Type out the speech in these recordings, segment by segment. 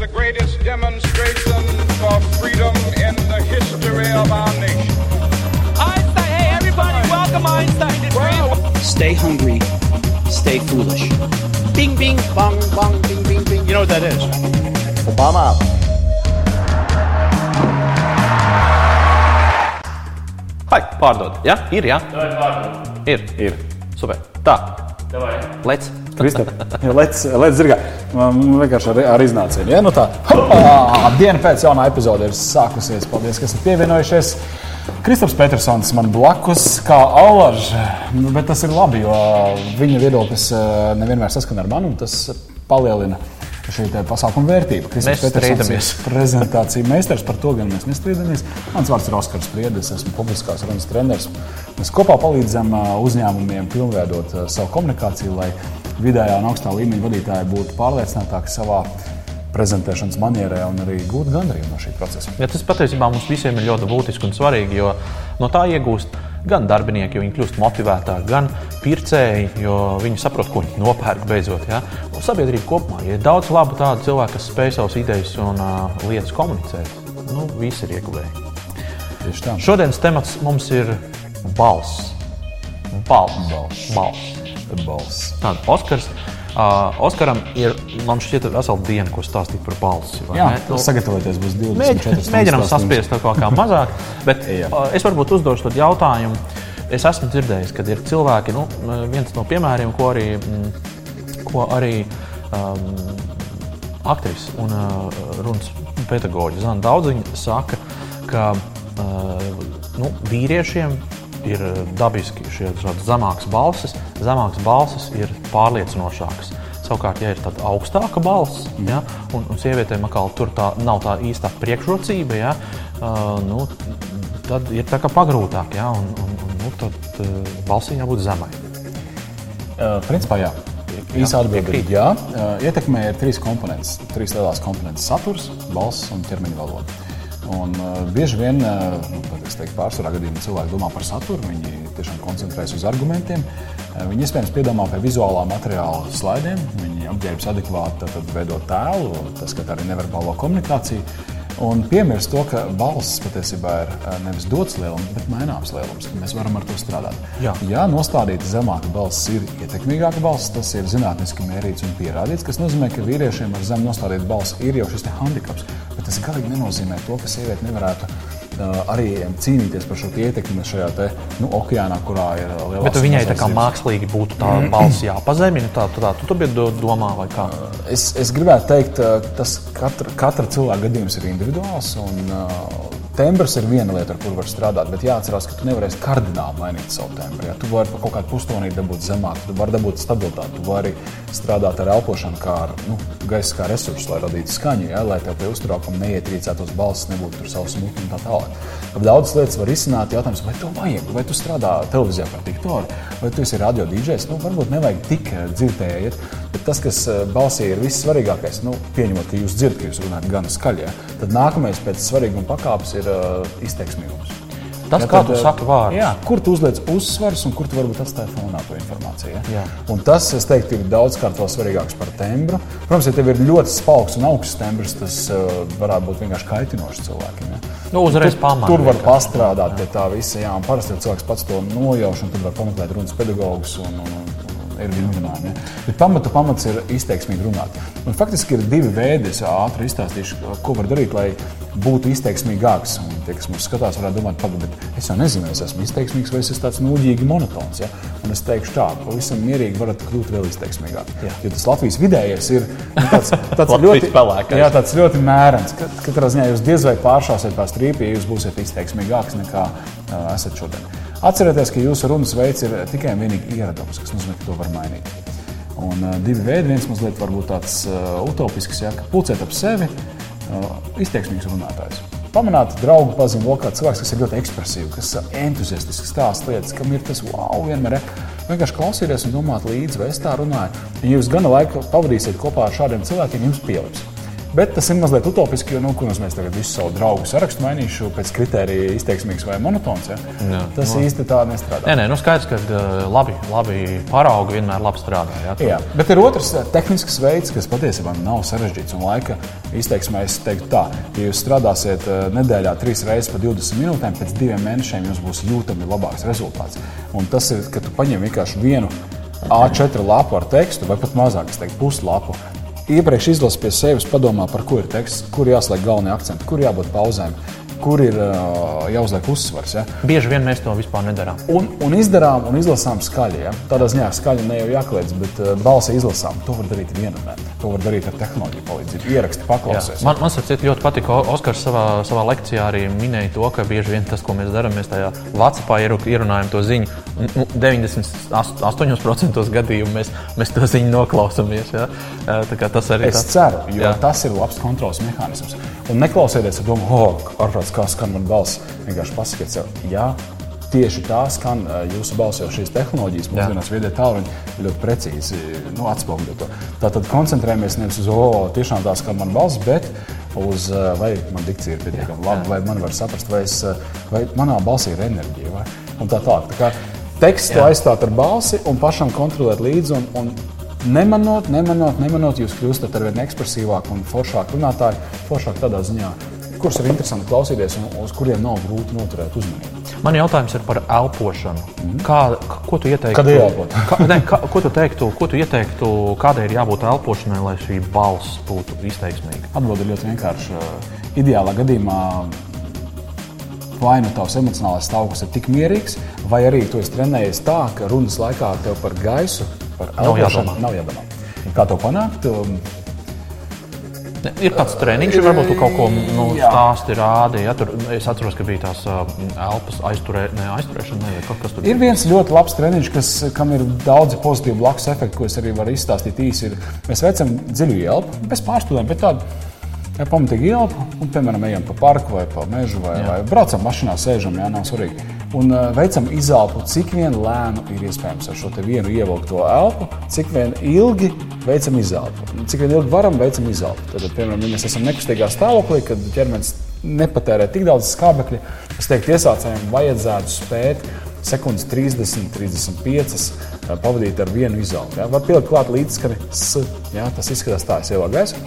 the greatest demonstration for freedom in the history of our nation. Einstein, hey everybody, welcome Einstein to Dream. Stay hungry, stay foolish. Bing, bing, bong, bong, bing, bing, bing. You know what that is? Obama. Hai, pārdod. Ja? Ir, jā? Ir. Ir. Super. Tā. Lec. Kristap, lec, lec zirgā. Man vienkārši ar, ar iznācienu. Ja? Nu tā, hopā! Diena pēc jaunā epizode ir sākusies. Paldies, ka esat pievienojušies. Kristaps Petersons man blakus, kā aulaž, Nu, bet tas ir labi, jo viņa viedoklis eh, nevienmēr saskan ar mani, un tas palielina šī pasākuma vērtību. Kristaps Petersons ir prezentācija meistars, par to gan mēs nestrīdamies. Mans vārds ir Oskars Priedis, esmu publiskās runas treneris. Mēs kopā palīdzam ā, uzņēmumiem pilnveidot ā, savu komunikāciju, lai vidējā un augstā līmeņa vadītāji būtu pārliecinātāki savā prezentēšanas manierē un arī gūtu gandarījumu no šī procesa. Ja tas patiesībā mums visiem ir ļoti būtiski un svarīgi, jo no tā iegūst gan darbinieki, jo viņi kļūst motivētāki, gan pircēji, jo viņi saprot, ko viņi nopērk beidzot. Ja? Un sabiedrība kopumā ja ir daudz labu tādu cilvēku, kas spēj savas idejas un uh, lietas komunicēt. Nu, visi ir ieguvēji. Šodienas temats mums ir balss. Balss. Balss. balss. Balss. Tāda Oskars. Uh, Oskaram ir, man šķiet, vesela diena, ko stāstīt par balsi. Jā, ne? Nu, sagatavoties būs 24 Mēģi, stundas mēģinām saspiest to kaut kā mazāk, bet uh, es varbūt uzdošu tādu jautājumu. Es esmu dzirdējis, ka ir cilvēki, nu, viens no piemēriem, ko arī, ko arī um, aktrise un uh, runas pedagoģi Zana Daudziņa saka, ka uh, nu, vīriešiem ir dabiski šie zemākas balsis, zemākas balsis ir pārliecinošākas. Savukārt, ja ir tāda augstāka balss, ja, un, un sievietēm atkal tur tā, nav tā īstā priekšrocība, ja, uh, nu, tad ir tā kā pagrūtāk, ja, un, un, un nu, tad uh, balsī jābūt zemai. Uh, principā, jā. Īsa atbilde ir jā. Ietekmē ir trīs komponentes, trīs lielās komponentes - saturs, balss un ķermeņa valoda. Un, uh, bieži vien, uh, teiktu, pārsvarā gadījumā cilvēki domā par saturu, viņi tiešām koncentrējas uz argumentiem. Uh, viņi iespējams piedomā pie vizuālā materiāla slaidiem, viņi apģērbs adekvāti tad veidot tēlu, tas skar arī neverbālo komunikāciju. Un piemirst to, ka balss patiesībā ir uh, nevis dots lielums, bet maināms lielums. Mēs varam ar to strādāt. Jā. Ja nostādīta zemāka balss ir ietekmīgāka balss, tas ir zinātniski mērīts un pierādīts. Tas nozīmē, ka vīriešiem ar zemu nostādītu balsi ir jau šis te handicaps. Bet tas galīgi nenozīmē to, ka sieviete nevarētu uh, arī cīnīties par šo te ietekmi šajā te, nu, okeānā, kurā ir uh, liela Bet viņai tā kā mākslīgi būtu tā balss jāpazemina, tā, tā, tu to biji domā vai kā? Es, es gribētu teikt, ka tas katra, katra cilvēka gadījums ir individuāls. Un, uh, Tembrs ir viena lieta, ar kuru var strādāt, bet jāatcerās, ka tu nevarēsi kardināli mainīt savu tembru. Ja? Tu vari kaut kādu pustonīti dabūt zemāk, tu vari dabūt stabilitāti, tu vari strādāt ar elpošanu, kā ar nu, gaisa kā resursu, lai radītu skaņu, ja? lai tev pie uztraukuma neietrīcētos balss, nebūtu tur savs smūgi un tā tālāk. Ap Daudzas lietas var izsnākt jautājums, vai to vajag, vai tu strādā televīzijā par diktoru, vai tu esi radio DJs. Nu, varbūt nevajag tik iet, bet tas, kas eh, balsī ir vissvarīgākais, nu, pieņemot, ka jūs dzirdat, ka jūs runājat gan skaļi, ja? tad nākamais pēc svarīguma pakāpes ir uh, izteiksmīgums. Tas, Ja, kā tad, tu eh, saki vārdus. Jā, kur tu uzliec uzsvars un kur tu varbūt atstāji fonā to informāciju. Ja? Jā. Un tas, es teiktu, ir daudzkārt vēl svarīgāks par tembru. Protams, ja tev ir ļoti spaugs un augsts tembrs, tas uh, varētu būt vienkārši kaitinoši cilvēkiem. Ja? Nu, uzreiz pamana tur var pastrādāt pie tā visa. Jā, un parasti cilvēks pats to nojauš, un tad var pameklēt runas pedagogus. Un, un, un, ir vingrinājumi. Ja? Bet pamata pamats ir izteiksmīgi runāt. Un faktiski ir divi veidi, es ātri izstāstīšu, ko var darīt, lai būtu izteiksmīgāks. Un tie, kas mums skatās, varētu domāt, pagaidi, es jau nezinu, es esmu izteiksmīgs vai es esmu tāds nūģīgi monotons. Ja? Un es teikšu tā, pavisam mierīgi varat kļūt vēl izteiksmīgāk. Jā. Jo tas Latvijas vidējais ir nu, tāds, tāds ļoti, pelēkais. jā, tāds ļoti mērens. Kat- Katrā ziņā jūs diez vai pāršāsiet pār strīpi, ja jūs būsiet izteiksmīgāks nekā uh, esat šodien. Atcerieties, ka jūsu runas veids ir tikai un vienīgi ieradums, kas nozīmē, ka to var mainīt. Un uh, divi veidi, viens mazliet varbūt tāds uh, utopisks, ja, ka pulcēt ap sevi uh, izteiksmīgs runātājs. Pamanāt draugu vēl kāds cilvēks, kas ir ļoti ekspresīvs, kas entuziastiski stāsta lietas, kam ir tas wow, vienmēr ir. Vienkārši klausīties un domāt līdzi, vai es tā runāju. Ja jūs gana laika pavadīsiet kopā ar šādiem cilvēkiem, jums pielips. Bet tas ir mazliet utopiski, jo, nu, kur mēs tagad visu savu draugu sarakstu mainīšu pēc kritērija izteiksmīgs vai monotons. Ja? Jā. Tas Nu. īsti tā nestrādā. Nē, nē, nu skaidrs, ka labi, labi paraugi vienmēr labi strādā. Jā, Tu- Jā, bet ir otrs eh, tehnisks veids, kas patiesībā nav sarežģīts. Un laika izteiksmē es teiktu, tā, ja jūs strādāsiet nedēļā trīs reizes pa 20 minūtēm, pēc diviem mēnešiem jums būs jūtami labāks rezultāts. Un tas ir, ka tu paņem vienkārši vienu A4 lapu ar tekstu, vai pat mazāk, es teiktu, puslapu. Iepriekš izlasi pie sevis, padomā, par ko ir teksts, kur jāsliek galvenie akcenti, kur jābūt pauzēm, kur ir uh, jāuzliek uzsvars. Ja? Bieži vien mēs to vispār nedarām. Un, un izdarām un izlasām skaļi. Ja? Tādā ziņā skaļi ne jau jākliedz, bet uh, balsi izlasām. To var darīt vienam. To var darīt ar tehnoloģiju palīdzību. Ieraksti, paklausies. Man, man starp citu, ļoti patika, O- Oskars savā, savā lekcijā arī minēja to, ka bieži vien tas, ko mēs darām, mēs tajā Vācijā ierunājam to ziņu. Nu, 98% gadījumu mēs, mēs to ziņu noklausāmies. Ja? Tā Tas arī Es tāds- ceru, jo Jā. Jā. tas ir labs kontrols mehānisms. Un neklausieties ar domu, oh, ārprāts, kā skan man balss. Vienkārši pasakiet sev, jā, tieši tā skan jūsu balss, jo šīs tehnoloģijas mūsdienās viedie tālruņi ļoti precīzi nu, atspoguļo to. Tātad koncentrējamies nevis uz, oh, tiešām tā skan man balss, bet uz, vai man dikcija ir pietiekami laba, vai man var saprast, vai, es, vai manā balsī ir enerģija. Vai? Un tā tālāk. Tā tekstu aizstāt ar balsi un pašam kontrolēt līdzi. Un, un Nemanot, nemanot, nemanot, jūs kļūstat ar vien ekspresīvāku un foršāku runātāju, foršāku tādā ziņā, kurus ir interesanti klausīties un uz kuriem nav grūti noturēt uzmanību. Man jautājums ir par elpošanu. Kā, ko tu ieteiktu? Kad ieelpot? Kā, ne, kā, ko, tu teiktu, ko tu ieteiktu, kādai ir jābūt elpošanai, lai šī balss būtu izteiksmīga? Atbilde ir ļoti vienkārša. Ideālā gadījumā vai nu tavs emocionālais stāvoklis ir tik mierīgs, vai arī tu esi trenējies tā, ka runas laikā tev par gaisu, par Nav elpošanu jādomā. nav jādomā. Kā to panākt? Ne, Ir kāds treniņš, vai varbūt tu kaut ko nu, Jā. stāsti, rādi. Ja, tur, es atceros, ka bija tās uh, elpas aizturē, ne, aizturēšana, ne, kaut kas tur Ir viens ļoti labs treniņš, kas, kam ir daudzi pozitīvi blakus efekti, ko es arī varu izstāstīt īsi. Ir, mēs veicam dziļu ielpu, bez pārspīlēm, bet tādu ja, pamatīgi ielpu, un, piemēram, ejam pa parku vai pa mežu, vai, vai braucam mašīnā, sēžam, jā, nav svarīgi. Un uh, veicam izelpu, cik vien lēnu ir iespējams ar šo vienu ievilkto elpu, cik vien ilgi veicam izelpu. Cik vien ilgi varam, veicam izelpu. Tad, piemēram, ja mēs esam nekustīgā stāvoklī, kad ķermenis nepatērē tik daudz skābekļa, es teiktu, iesācējiem vajadzētu spēt sekundes 30, 35 eh, pavadīt ar vienu izelpu. Ja? Var pielikt klāt līdzskari, ja? tas izskatās tā, es ievēlu gaisu.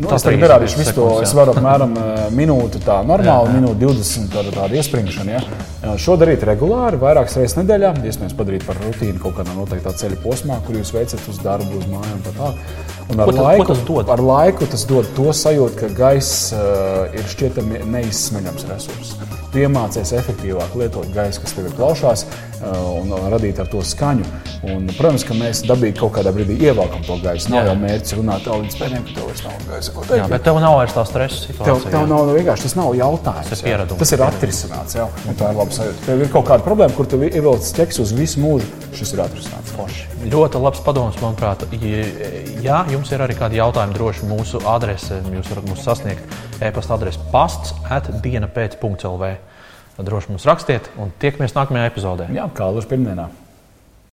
Nu, Tā es tagad 30 nerādīšu visu to. Es varu apmēram minūti, tā normāli, Jā, jā. minūti 20 ar tādu iespringšanu. Ja? Šo darīt regulāri, vairākas reizes nedēļā. Iespējams, padarīt par rutīnu kaut kādā noteiktā ceļa posmā, kur jūs veicat uz darbu, uz mājām tā tālāk. Un ar Ko laiku, ko tas dod? ar laiku tas dod to sajūtu, ka gaiss uh, ir šķietami neizsmeļams resurss. Tu iemācies efektīvāk lietot gaisu, kas tev ir plaušās, uh, un radīt ar to skaņu. Un, protams, ka mēs dabīgi kaut kādā brīdī ievelkam to gaisu. Nav Jā. jau mērķis runāt tā līdz pēdējiem, ka tev vairs nav gaisa. Ko Jā, teikt? bet tev nav vairs tā stresa Tev, situācija. tev jā. nav vienkārši tas nav jautājums. Tas ir jā. pieredums. Tas ir atrisināts. Jā, un tā ir laba sajūta. Tev ir kaut kāda problēma, kur tev ievilcis ķeks uz visu mūžu. Šis ir atrisināts. Forši. Ļoti labs padoms, manuprāt. Ja, jums ir arī kādi jautājumi, droši mūsu adrese, jūs varat mūs sasniegt e-pasta adrese pasts atdiena pēc.lv. Droši mums rakstiet un tiekamies nākamajā epizodē. Jā, kā līdz pirmdienā.